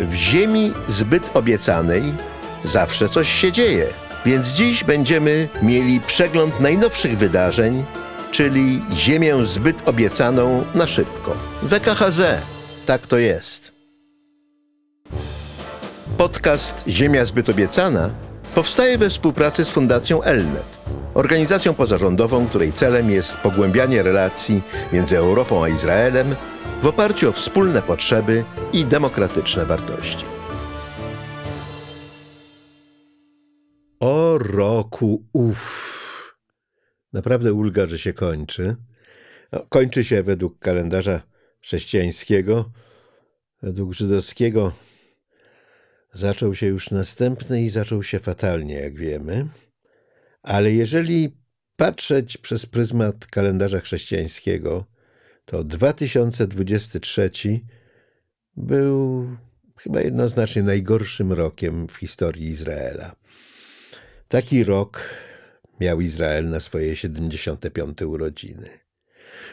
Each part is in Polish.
W ziemi zbyt obiecanej zawsze coś się dzieje, więc dziś będziemy mieli przegląd najnowszych wydarzeń, czyli ziemię zbyt obiecaną na szybko. WKHZ, tak to jest. Podcast Ziemia zbyt obiecana powstaje we współpracy z Fundacją Elnet, organizacją pozarządową, której celem jest pogłębianie relacji między Europą a Izraelem w oparciu o wspólne potrzeby i demokratyczne wartości. O roku, uff. Naprawdę ulga, że się kończy. No, kończy się według kalendarza chrześcijańskiego, według żydowskiego zaczął się już następny i zaczął się fatalnie, jak wiemy. Ale jeżeli patrzeć przez pryzmat kalendarza chrześcijańskiego, to 2023 był chyba jednoznacznie najgorszym rokiem w historii Izraela. Taki rok miał Izrael na swoje 75. urodziny.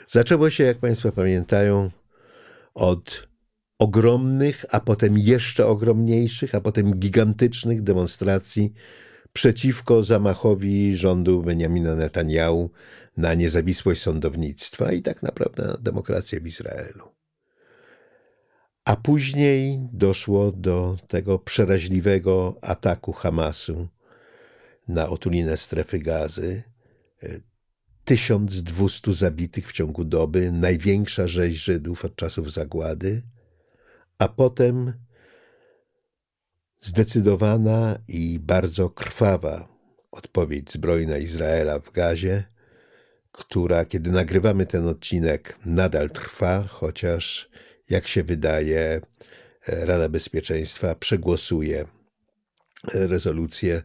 Zaczęło się, jak Państwo pamiętają, od ogromnych, a potem jeszcze ogromniejszych, a potem gigantycznych demonstracji przeciwko zamachowi rządu Benjamina Netanyahu na niezawisłość sądownictwa i tak naprawdę na demokrację w Izraelu. A później doszło do tego przeraźliwego ataku Hamasu na otulinę strefy gazy. 1200 zabitych w ciągu doby, największa rzeź Żydów od czasów zagłady, a potem zdecydowana i bardzo krwawa odpowiedź zbrojna Izraela w gazie, która, kiedy nagrywamy ten odcinek, nadal trwa, chociaż, jak się wydaje, Rada Bezpieczeństwa przegłosuje rezolucję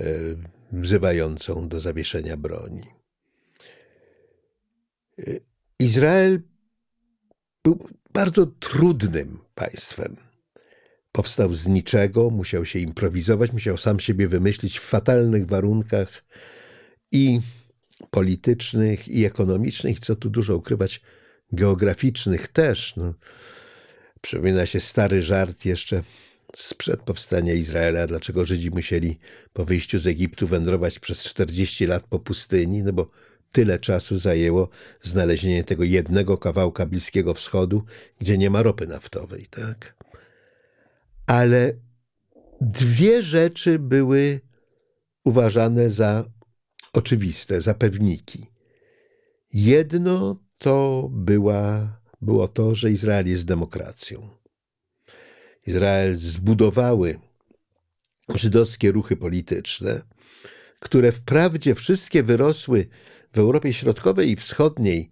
e, wzywającą do zawieszenia broni. E, Izrael był bardzo trudnym państwem. Powstał z niczego, musiał się improwizować, musiał sam siebie wymyślić w fatalnych warunkach i politycznych, i ekonomicznych, co tu dużo ukrywać, geograficznych też. No. Przypomina się stary żart jeszcze sprzed powstania Izraela, dlaczego Żydzi musieli po wyjściu z Egiptu wędrować przez 40 lat po pustyni, no bo tyle czasu zajęło znalezienie tego jednego kawałka Bliskiego Wschodu, gdzie nie ma ropy naftowej, tak? Ale dwie rzeczy były uważane za oczywiste, za pewniki. Jedno to była, było to, że Izrael jest demokracją. Izrael zbudowały żydowskie ruchy polityczne, które wprawdzie wszystkie wyrosły w Europie Środkowej i Wschodniej,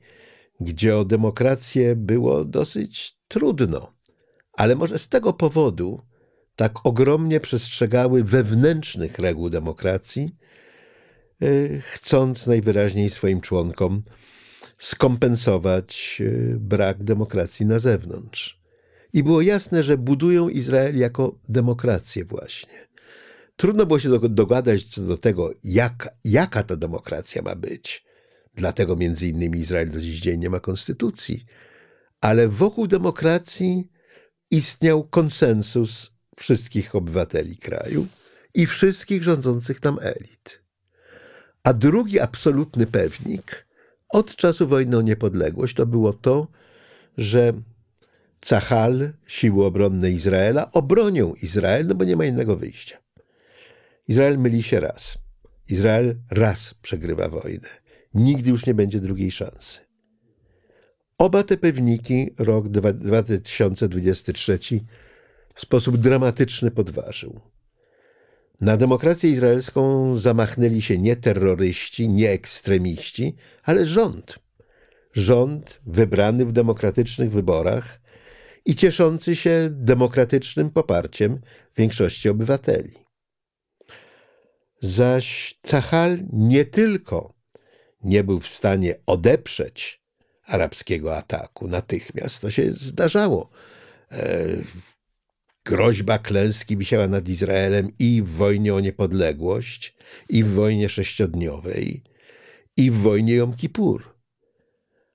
gdzie o demokrację było dosyć trudno, ale może z tego powodu tak ogromnie przestrzegały wewnętrznych reguł demokracji, chcąc najwyraźniej swoim członkom skompensować e, brak demokracji na zewnątrz. I było jasne, że budują Izrael jako demokrację właśnie. Trudno było się dogadać co do tego, jak, jaka ta demokracja ma być. Dlatego między innymi Izrael do dziś dzień nie ma konstytucji. Ale wokół demokracji istniał konsensus wszystkich obywateli kraju i wszystkich rządzących tam elit. A drugi absolutny pewnik od czasu wojny o niepodległość to było to, że Cahal, siły obronne Izraela, obronią Izrael, no bo nie ma innego wyjścia. Izrael myli się raz. Izrael raz przegrywa wojnę. Nigdy już nie będzie drugiej szansy. Oba te pewniki rok 2023 w sposób dramatyczny podważył. Na demokrację izraelską zamachnęli się nie terroryści, nie ekstremiści, ale rząd. Rząd wybrany w demokratycznych wyborach i cieszący się demokratycznym poparciem większości obywateli. Zaś Cahal nie tylko nie był w stanie odeprzeć arabskiego ataku natychmiast, to się zdarzało. Groźba klęski wisiała nad Izraelem i w wojnie o niepodległość, i w wojnie sześciodniowej, i w wojnie Jom Kippur.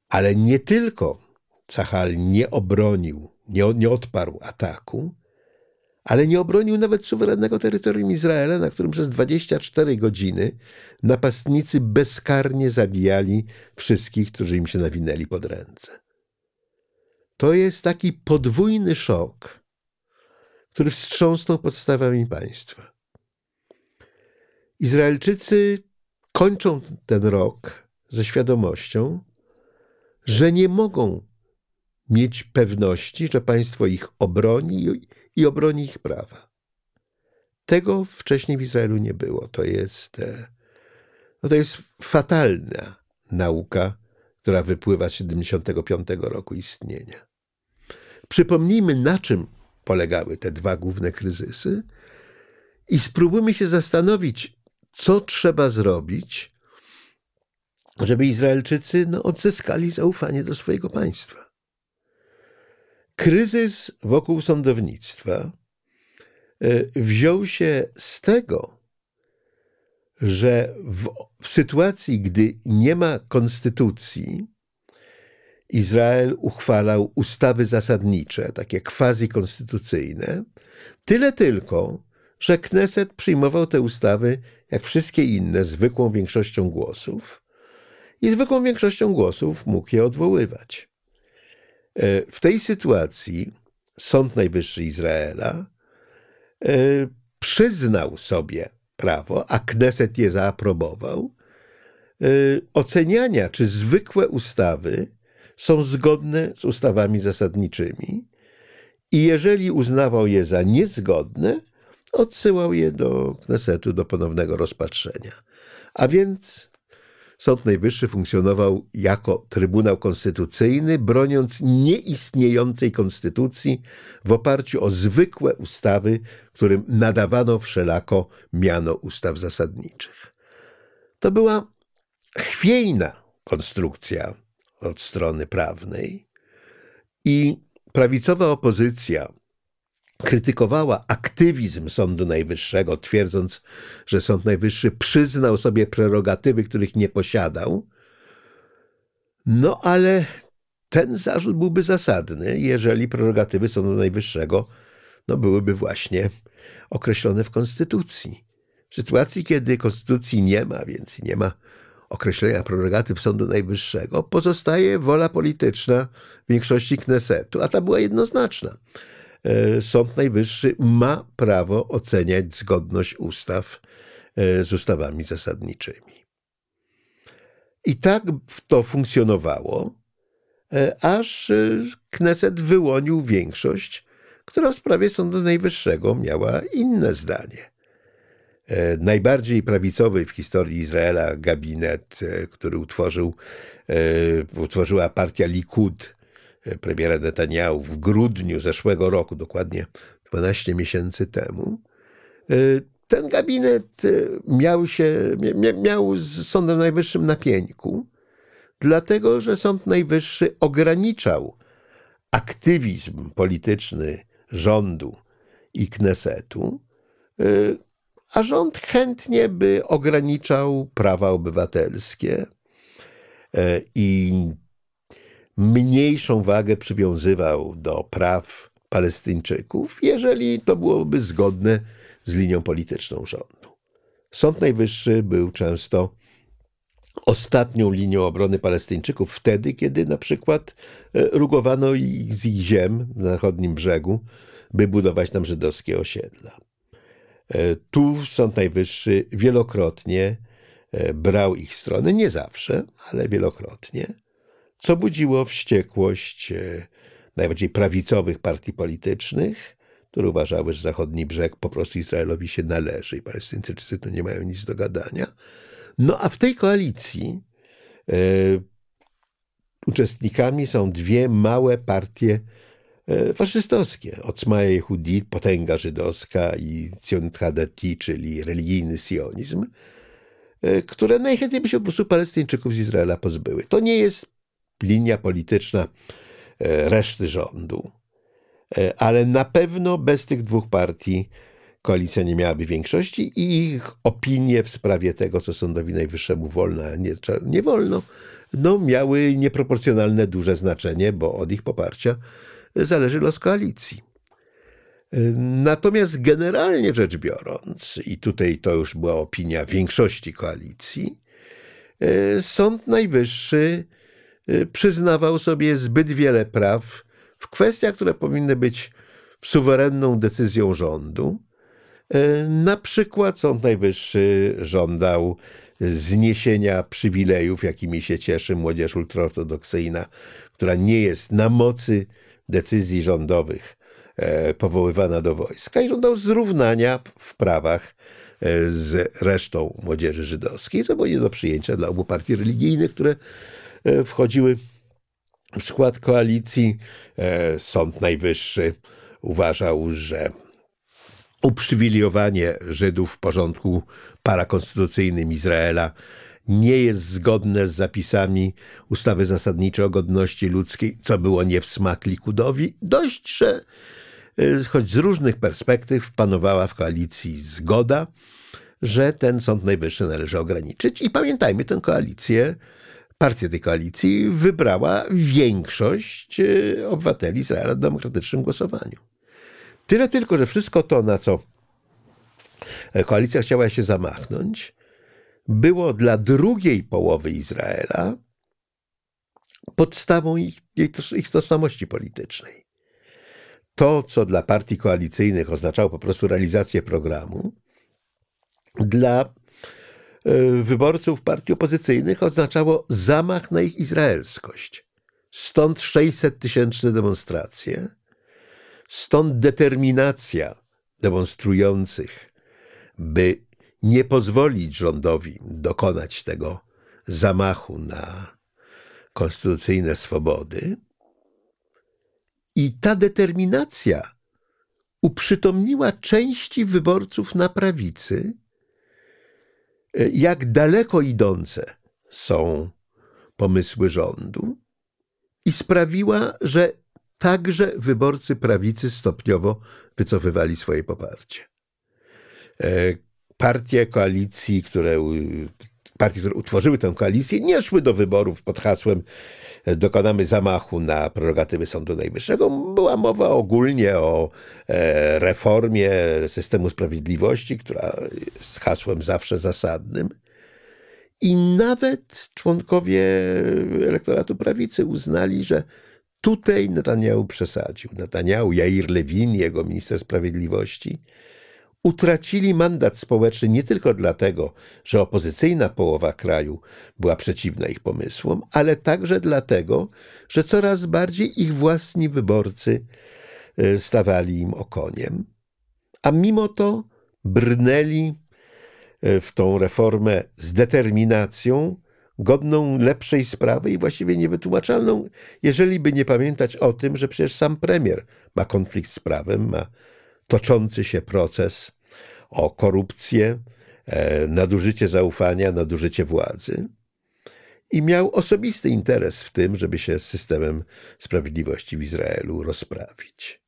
Ale nie tylko Cahal nie obronił, nie, nie odparł ataku, ale nie obronił nawet suwerennego terytorium Izraela, na którym przez 24 godziny napastnicy bezkarnie zabijali wszystkich, którzy im się nawinęli pod ręce. To jest taki podwójny szok, który wstrząsnął podstawami państwa. Izraelczycy kończą ten rok ze świadomością, że nie mogą mieć pewności, że państwo ich obroni i obroni ich prawa. Tego wcześniej w Izraelu nie było. To jest, e, no to jest fatalna nauka, która wypływa z 75 roku istnienia. Przypomnijmy, na czym polegały te dwa główne kryzysy i spróbujmy się zastanowić, co trzeba zrobić, żeby Izraelczycy no, odzyskali zaufanie do swojego państwa. Kryzys wokół sądownictwa e, wziął się z tego, że w, w, sytuacji, gdy nie ma konstytucji, Izrael uchwalał ustawy zasadnicze, takie quasi-konstytucyjne, tyle tylko, że Kneset przyjmował te ustawy, jak wszystkie inne, zwykłą większością głosów i zwykłą większością głosów mógł je odwoływać. E, w tej sytuacji Sąd Najwyższy Izraela e, przyznał sobie prawo, a Kneset je zaaprobował, e, oceniania, czy zwykłe ustawy są zgodne z ustawami zasadniczymi i jeżeli uznawał je za niezgodne, odsyłał je do Knesetu do ponownego rozpatrzenia. A więc Sąd Najwyższy funkcjonował jako Trybunał Konstytucyjny, broniąc nieistniejącej konstytucji w oparciu o zwykłe ustawy, którym nadawano wszelako miano ustaw zasadniczych. To była chwiejna konstrukcja od strony prawnej i prawicowa opozycja krytykowała aktywizm Sądu Najwyższego, twierdząc, że Sąd Najwyższy przyznał sobie prerogatywy, których nie posiadał. No ale ten zarzut byłby zasadny, jeżeli prerogatywy Sądu Najwyższego no, byłyby właśnie określone w Konstytucji. W sytuacji, kiedy Konstytucji nie ma, więc nie ma określenia prerogatyw Sądu Najwyższego, pozostaje wola polityczna większości Knesetu, a ta była jednoznaczna. E, Sąd Najwyższy ma prawo oceniać zgodność ustaw e, z ustawami zasadniczymi. I tak to funkcjonowało, e, aż Kneset wyłonił większość, która w sprawie Sądu Najwyższego miała inne zdanie. Najbardziej prawicowy w historii Izraela gabinet, który utworzył, utworzyła partia Likud, premiera Netanyahu w grudniu zeszłego roku, dokładnie 12 miesięcy temu, e, ten gabinet e, miał się, miał z Sądem Najwyższym na pieńku, dlatego że Sąd Najwyższy ograniczał aktywizm polityczny rządu i Knesetu, e, a rząd chętnie by ograniczał prawa obywatelskie i mniejszą wagę przywiązywał do praw Palestyńczyków, jeżeli to byłoby zgodne z linią polityczną rządu. Sąd Najwyższy był często ostatnią linią obrony Palestyńczyków wtedy, kiedy na przykład e, rugowano ich z ich ziem na zachodnim brzegu, by budować tam żydowskie osiedla. E, tu Sąd Najwyższy wielokrotnie e, brał ich stronę, nie zawsze, ale wielokrotnie co budziło wściekłość e, najbardziej prawicowych partii politycznych, które uważały, że zachodni brzeg po prostu Izraelowi się należy i Palestyńczycy tu nie mają nic do gadania. No a w tej koalicji e, uczestnikami są dwie małe partie faszystowskie. Otzma Yehudi, potęga żydowska i Zionut Hadati, czyli religijny sionizm, e, które najchętniej by się po prostu Palestyńczyków z Izraela pozbyły. To nie jest linia polityczna e, reszty rządu. E, ale na pewno bez tych dwóch partii koalicja nie miałaby większości i ich opinie w sprawie tego, co Sądowi Najwyższemu wolno, a nie, nie wolno, no, miały nieproporcjonalne duże znaczenie, bo od ich poparcia zależy los koalicji. Natomiast generalnie rzecz biorąc, i tutaj to już była opinia większości koalicji, Sąd Najwyższy przyznawał sobie zbyt wiele praw w kwestiach, które powinny być suwerenną decyzją rządu. Na przykład Sąd Najwyższy żądał zniesienia przywilejów, jakimi się cieszy młodzież ultraortodoksyjna, która nie jest na mocy decyzji rządowych e, powoływana do wojska i żądał zrównania w prawach e, z resztą młodzieży żydowskiej, co było nie do przyjęcia dla obu partii religijnych, które e, wchodziły w skład koalicji. Sąd Najwyższy uważał, że uprzywilejowanie Żydów w porządku parakonstytucyjnym Izraela nie jest zgodne z zapisami ustawy zasadniczej o godności ludzkiej, co było nie w smak Likudowi. Dość, że y, choć z różnych perspektyw panowała w koalicji zgoda, że ten Sąd Najwyższy należy ograniczyć. I pamiętajmy, tę koalicję, partię tej koalicji wybrała większość y, obywateli Izraela w demokratycznym głosowaniu. Tyle tylko, że wszystko to, na co koalicja chciała się zamachnąć, było dla drugiej połowy Izraela podstawą ich, ich tożsamości politycznej. To, co dla partii koalicyjnych oznaczało po prostu realizację programu, dla e, wyborców partii opozycyjnych oznaczało zamach na ich izraelskość. Stąd 600 tysięczne demonstracje, stąd determinacja demonstrujących, by nie pozwolić rządowi dokonać tego zamachu na konstytucyjne swobody. I ta determinacja uprzytomniła części wyborców na prawicy, jak daleko idące są pomysły rządu, i sprawiła, że także wyborcy prawicy stopniowo wycofywali swoje poparcie. Partie koalicji, które, partie, które utworzyły tę koalicję, nie szły do wyborów pod hasłem e, dokonamy zamachu na prerogatywy Sądu Najwyższego. Była mowa ogólnie o e, reformie systemu sprawiedliwości, która jest hasłem zawsze zasadnym. I nawet członkowie elektoratu prawicy uznali, że tutaj Netanyahu przesadził. Netanyahu, Jair Lewin, jego minister sprawiedliwości, utracili mandat społeczny nie tylko dlatego, że opozycyjna połowa kraju była przeciwna ich pomysłom, ale także dlatego, że coraz bardziej ich własni wyborcy e, stawali im okoniem. A mimo to brnęli e, w tą reformę z determinacją, godną lepszej sprawy i właściwie niewytłumaczalną, jeżeli by nie pamiętać o tym, że przecież sam premier ma konflikt z prawem, ma toczący się proces o korupcję, e, nadużycie zaufania, nadużycie władzy. I miał osobisty interes w tym, żeby się z systemem sprawiedliwości w Izraelu rozprawić.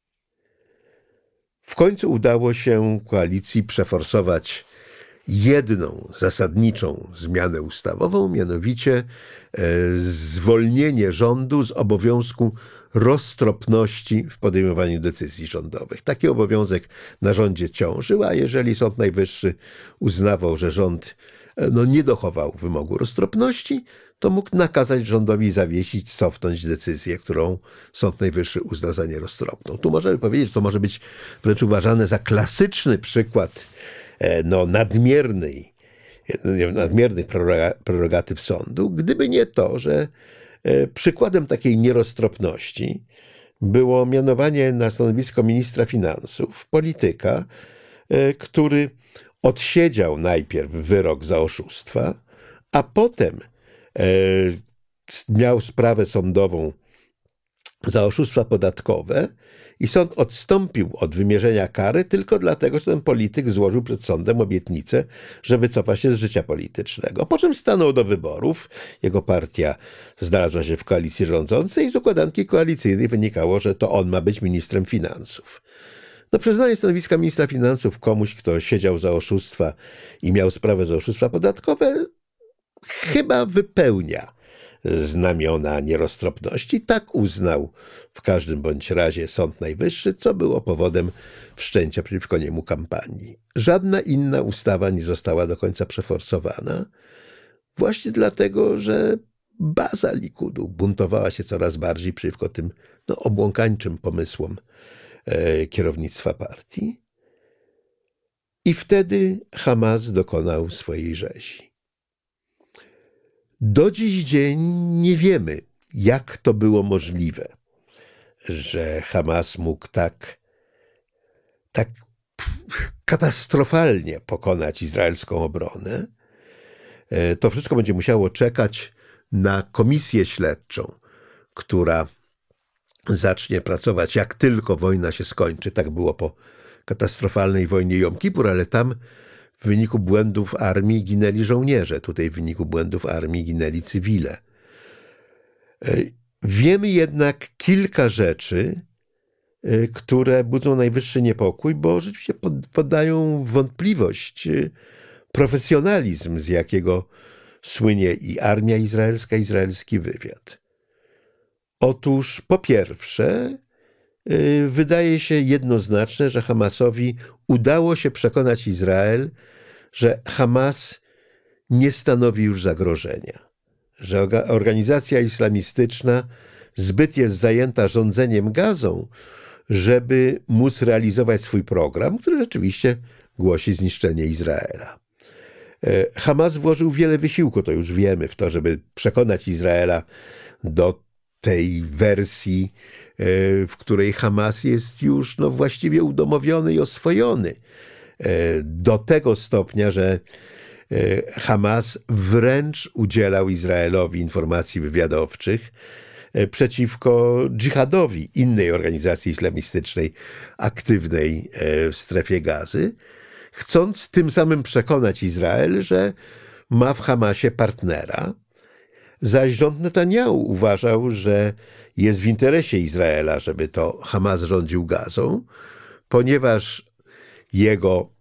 W końcu udało się koalicji przeforsować jedną zasadniczą zmianę ustawową, mianowicie e, zwolnienie rządu z obowiązku roztropności w podejmowaniu decyzji rządowych. Taki obowiązek na rządzie ciążył, a jeżeli Sąd Najwyższy uznawał, że rząd e, no, nie dochował wymogu roztropności, to mógł nakazać rządowi zawiesić, cofnąć decyzję, którą Sąd Najwyższy uzna za nieroztropną. Tu możemy powiedzieć, że to może być wręcz uważane za klasyczny przykład e, no, nadmiernej, nadmiernych prerogatyw sądu, gdyby nie to, że E, przykładem takiej nieroztropności było mianowanie na stanowisko ministra finansów polityka, e, który odsiedział najpierw wyrok za oszustwa, a potem e, miał sprawę sądową za oszustwa podatkowe i sąd odstąpił od wymierzenia kary tylko dlatego, że ten polityk złożył przed sądem obietnicę, że wycofa się z życia politycznego. Po czym stanął do wyborów. Jego partia znalazła się w koalicji rządzącej i z układanki koalicyjnej wynikało, że to on ma być ministrem finansów. No, przyznanie stanowiska ministra finansów komuś, kto siedział za oszustwa i miał sprawę za oszustwa podatkowe, chyba wypełnia znamiona nieroztropności. Tak uznał w każdym bądź razie Sąd Najwyższy, co było powodem wszczęcia przeciwko niemu kampanii. Żadna inna ustawa nie została do końca przeforsowana, właśnie dlatego, że baza Likudu buntowała się coraz bardziej przeciwko tym no, obłąkańczym pomysłom e, kierownictwa partii. I wtedy Hamas dokonał swojej rzezi. Do dziś dzień nie wiemy, jak to było możliwe, że Hamas mógł tak, tak katastrofalnie pokonać izraelską obronę. E, to wszystko będzie musiało czekać na komisję śledczą, która zacznie pracować, jak tylko wojna się skończy. Tak było po katastrofalnej wojnie Jom Kippur, ale tam w wyniku błędów armii ginęli żołnierze, tutaj w wyniku błędów armii ginęli cywile. E, wiemy jednak kilka rzeczy, e, które budzą najwyższy niepokój, bo rzeczywiście podają wątpliwość e, profesjonalizm, z jakiego słynie i armia izraelska, izraelski wywiad. Otóż po pierwsze, wydaje się jednoznaczne, że Hamasowi udało się przekonać Izrael, że Hamas nie stanowi już zagrożenia, że organizacja islamistyczna zbyt jest zajęta rządzeniem gazą, żeby móc realizować swój program, który rzeczywiście głosi zniszczenie Izraela. E, Hamas włożył wiele wysiłku, to już wiemy, w to, żeby przekonać Izraela do tej wersji, e, w której Hamas jest już no, właściwie udomowiony i oswojony. E, do tego stopnia, że e, Hamas wręcz udzielał Izraelowi informacji wywiadowczych e, przeciwko dżihadowi, innej organizacji islamistycznej aktywnej w strefie gazy, chcąc tym samym przekonać Izrael, że ma w Hamasie partnera, zaś rząd Netanyahu uważał, że jest w interesie Izraela, żeby to Hamas rządził gazą, ponieważ jego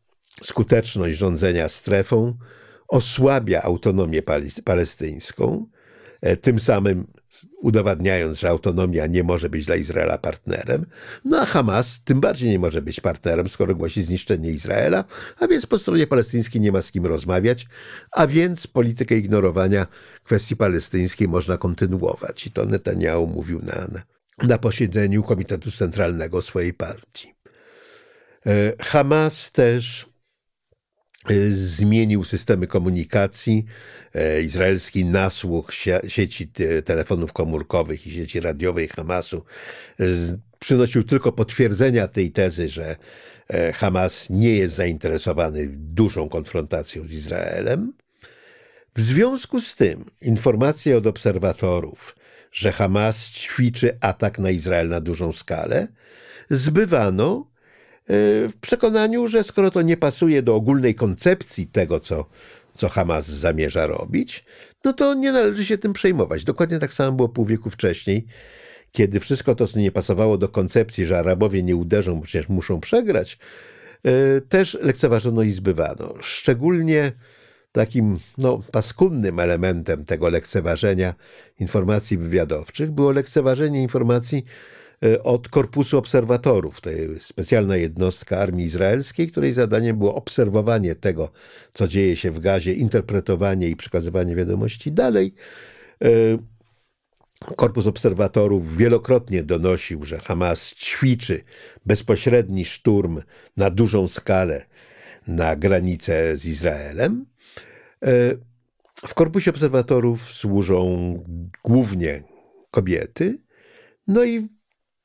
skuteczność rządzenia strefą osłabia autonomię palestyńską, e, tym samym udowadniając, że autonomia nie może być dla Izraela partnerem, no a Hamas tym bardziej nie może być partnerem, skoro głosi zniszczenie Izraela, a więc po stronie palestyńskiej nie ma z kim rozmawiać, a więc politykę ignorowania kwestii palestyńskiej można kontynuować. I to Netanyahu mówił na, na posiedzeniu Komitetu Centralnego swojej partii. E, Hamas też zmienił systemy komunikacji. E, izraelski nasłuch sieci telefonów komórkowych i sieci radiowej Hamasu przynosił tylko potwierdzenia tej tezy, że Hamas nie jest zainteresowany dużą konfrontacją z Izraelem. W związku z tym informacje od obserwatorów, że Hamas ćwiczy atak na Izrael na dużą skalę, zbywano Y, w przekonaniu, że skoro to nie pasuje do ogólnej koncepcji tego, co, co Hamas zamierza robić, no to nie należy się tym przejmować. Dokładnie tak samo było pół wieku wcześniej, kiedy wszystko to, co nie pasowało do koncepcji, że Arabowie nie uderzą, bo przecież muszą przegrać, y, też lekceważono i zbywano. Szczególnie takim no, paskudnym elementem tego lekceważenia informacji wywiadowczych było lekceważenie informacji E, od Korpusu Obserwatorów. To jest specjalna jednostka armii izraelskiej, której zadaniem było obserwowanie tego, co dzieje się w gazie, interpretowanie i przekazywanie wiadomości dalej. E, Korpus Obserwatorów wielokrotnie donosił, że Hamas ćwiczy bezpośredni szturm na dużą skalę na granicę z Izraelem. E, w Korpusie Obserwatorów służą głównie kobiety, no i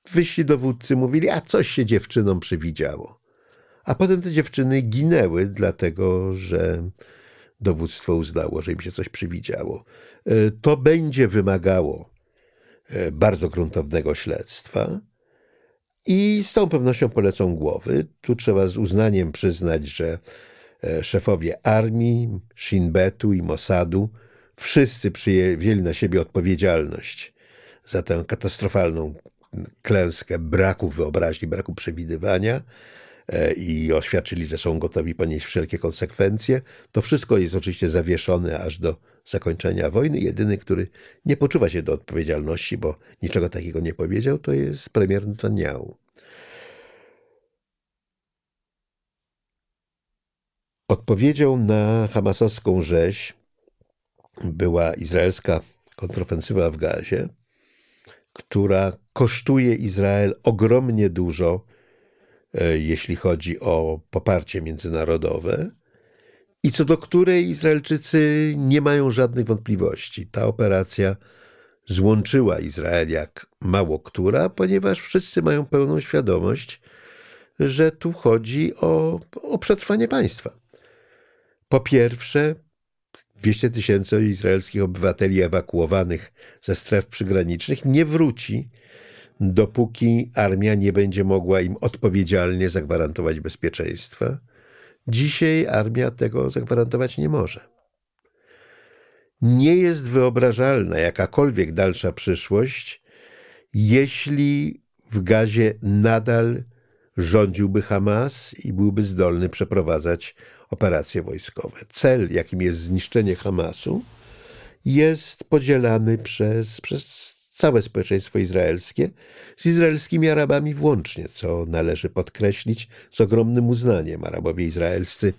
wyśli dowódcy mówili, a coś się dziewczynom przywidziało. A potem te dziewczyny ginęły, dlatego że dowództwo uznało, że im się coś przywidziało. E, to będzie wymagało e, bardzo gruntownego śledztwa i z całą pewnością polecą głowy. Tu trzeba z uznaniem przyznać, że e, szefowie armii, Shin Betu i Mossadu wszyscy przyjęli na siebie odpowiedzialność za tę katastrofalną klęskę braku wyobraźni, braku przewidywania e, i oświadczyli, że są gotowi ponieść wszelkie konsekwencje. To wszystko jest oczywiście zawieszone aż do zakończenia wojny. Jedyny, który nie poczuwa się do odpowiedzialności, bo niczego takiego nie powiedział, to jest premier Netanyahu. Odpowiedzią na hamasowską rzeź była izraelska kontrofensywa w Gazie, która kosztuje Izrael ogromnie dużo, e, jeśli chodzi o poparcie międzynarodowe, i co do której Izraelczycy nie mają żadnych wątpliwości. Ta operacja złączyła Izrael jak mało która, ponieważ wszyscy mają pełną świadomość, że tu chodzi o, o przetrwanie państwa. Po pierwsze, 200 tysięcy izraelskich obywateli ewakuowanych ze stref przygranicznych nie wróci, dopóki armia nie będzie mogła im odpowiedzialnie zagwarantować bezpieczeństwa. Dzisiaj armia tego zagwarantować nie może. Nie jest wyobrażalna jakakolwiek dalsza przyszłość, jeśli w Gazie nadal rządziłby Hamas i byłby zdolny przeprowadzać operacje wojskowe. Cel, jakim jest zniszczenie Hamasu, jest podzielany przez, przez całe społeczeństwo izraelskie, z izraelskimi Arabami włącznie, co należy podkreślić z ogromnym uznaniem. Arabowie izraelscy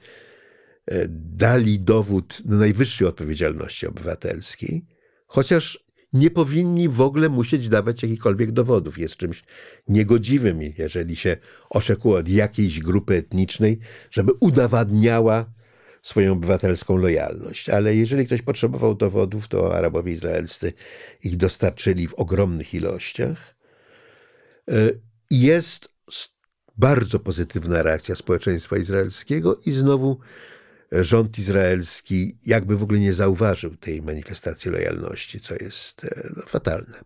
e, dali dowód najwyższej odpowiedzialności obywatelskiej, chociaż nie powinni w ogóle musieć dawać jakichkolwiek dowodów. Jest czymś niegodziwym, jeżeli się oczekuje od jakiejś grupy etnicznej, żeby udowadniała swoją obywatelską lojalność. Ale jeżeli ktoś potrzebował dowodów, to Arabowie izraelscy ich dostarczyli w ogromnych ilościach. E, jest bardzo pozytywna reakcja społeczeństwa izraelskiego i znowu rząd izraelski jakby w ogóle nie zauważył tej manifestacji lojalności, co jest e, no, fatalne.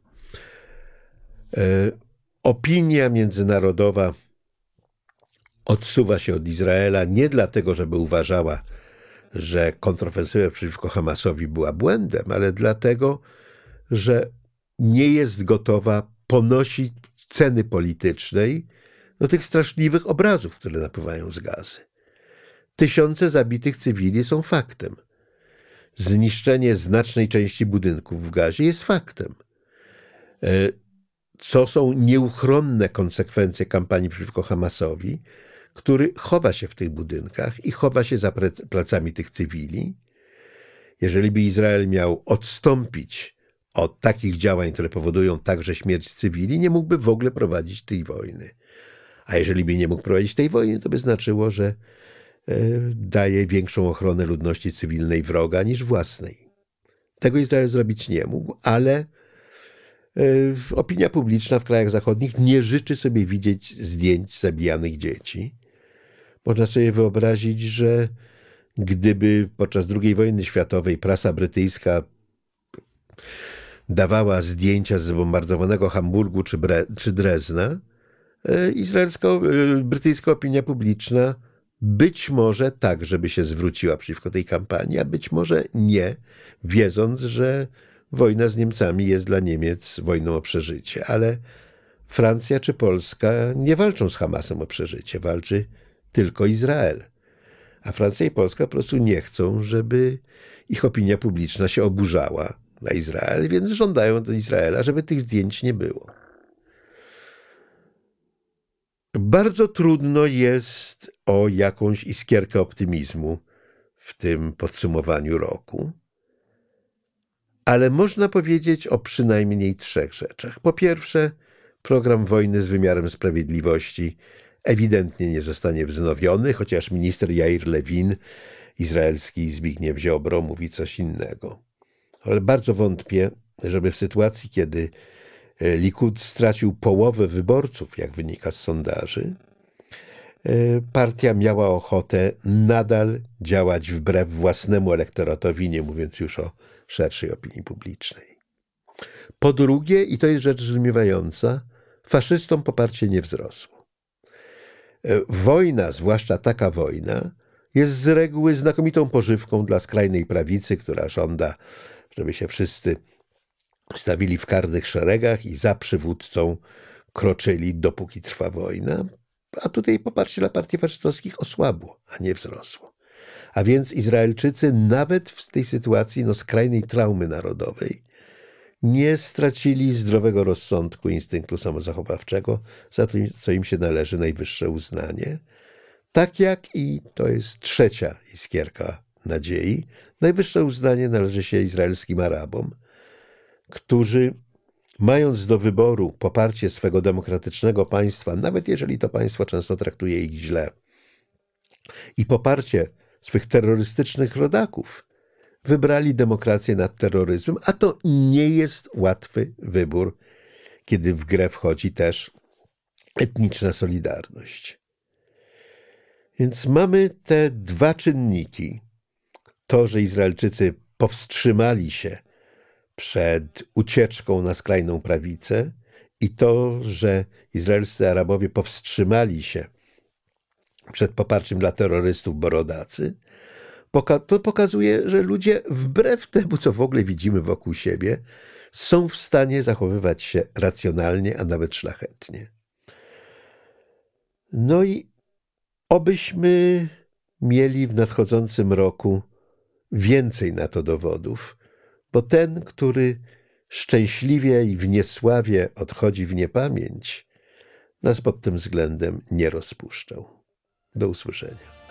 E, opinia międzynarodowa odsuwa się od Izraela nie dlatego, żeby uważała, że kontrofensywa przeciwko Hamasowi była błędem, ale dlatego, że nie jest gotowa ponosić ceny politycznej do tych straszliwych obrazów, które napływają z gazy. Tysiące zabitych cywili są faktem. Zniszczenie znacznej części budynków w gazie jest faktem. E, co są nieuchronne konsekwencje kampanii przeciwko Hamasowi, który chowa się w tych budynkach i chowa się za plecami tych cywili. Jeżeli by Izrael miał odstąpić od takich działań, które powodują także śmierć cywili, nie mógłby w ogóle prowadzić tej wojny. A jeżeli by nie mógł prowadzić tej wojny, to by znaczyło, że daje większą ochronę ludności cywilnej wroga niż własnej. Tego Izrael zrobić nie mógł, ale e, opinia publiczna w krajach zachodnich nie życzy sobie widzieć zdjęć zabijanych dzieci. Można sobie wyobrazić, że gdyby podczas II wojny światowej prasa brytyjska dawała zdjęcia z zbombardowanego Hamburgu czy, Bre czy Drezna, e, izraelska, e, brytyjska opinia publiczna być może tak, żeby się zwróciła przeciwko tej kampanii, a być może nie, wiedząc, że wojna z Niemcami jest dla Niemiec wojną o przeżycie. Ale Francja czy Polska nie walczą z Hamasem o przeżycie, walczy tylko Izrael. A Francja i Polska po prostu nie chcą, żeby ich opinia publiczna się oburzała na Izrael, więc żądają do Izraela, żeby tych zdjęć nie było. Bardzo trudno jest o jakąś iskierkę optymizmu w tym podsumowaniu roku, ale można powiedzieć o przynajmniej trzech rzeczach. Po pierwsze, program wojny z wymiarem sprawiedliwości ewidentnie nie zostanie wznowiony, chociaż minister Jair Lewin, izraelski Zbigniew Ziobro, mówi coś innego. Ale bardzo wątpię, żeby w sytuacji, kiedy Likud stracił połowę wyborców, jak wynika z sondaży, e, partia miała ochotę nadal działać wbrew własnemu elektoratowi, nie mówiąc już o szerszej opinii publicznej. Po drugie, i to jest rzecz zdumiewająca, faszystom poparcie nie wzrosło. E, wojna, zwłaszcza taka wojna, jest z reguły znakomitą pożywką dla skrajnej prawicy, która żąda, żeby się wszyscy stawili w karnych szeregach i za przywódcą kroczyli, dopóki trwa wojna. A tutaj poparcie dla partii faszystowskich osłabło, a nie wzrosło. A więc Izraelczycy nawet w tej sytuacji no, skrajnej traumy narodowej nie stracili zdrowego rozsądku, instynktu samozachowawczego, za to, co im się należy najwyższe uznanie. Tak jak i to jest trzecia iskierka nadziei, najwyższe uznanie należy się izraelskim Arabom, którzy mając do wyboru poparcie swego demokratycznego państwa, nawet jeżeli to państwo często traktuje ich źle, i poparcie swych terrorystycznych rodaków, wybrali demokrację nad terroryzmem, a to nie jest łatwy wybór, kiedy w grę wchodzi też etniczna solidarność. Więc mamy te dwa czynniki. To, że Izraelczycy powstrzymali się przed ucieczką na skrajną prawicę i to, że izraelscy Arabowie powstrzymali się przed poparciem dla terrorystów borodacy, to pokazuje, że ludzie wbrew temu, co w ogóle widzimy wokół siebie, są w stanie zachowywać się racjonalnie, a nawet szlachetnie. No i obyśmy mieli w nadchodzącym roku więcej na to dowodów, bo ten, który szczęśliwie i w niesławie odchodzi w niepamięć, nas pod tym względem nie rozpuszczał. Do usłyszenia.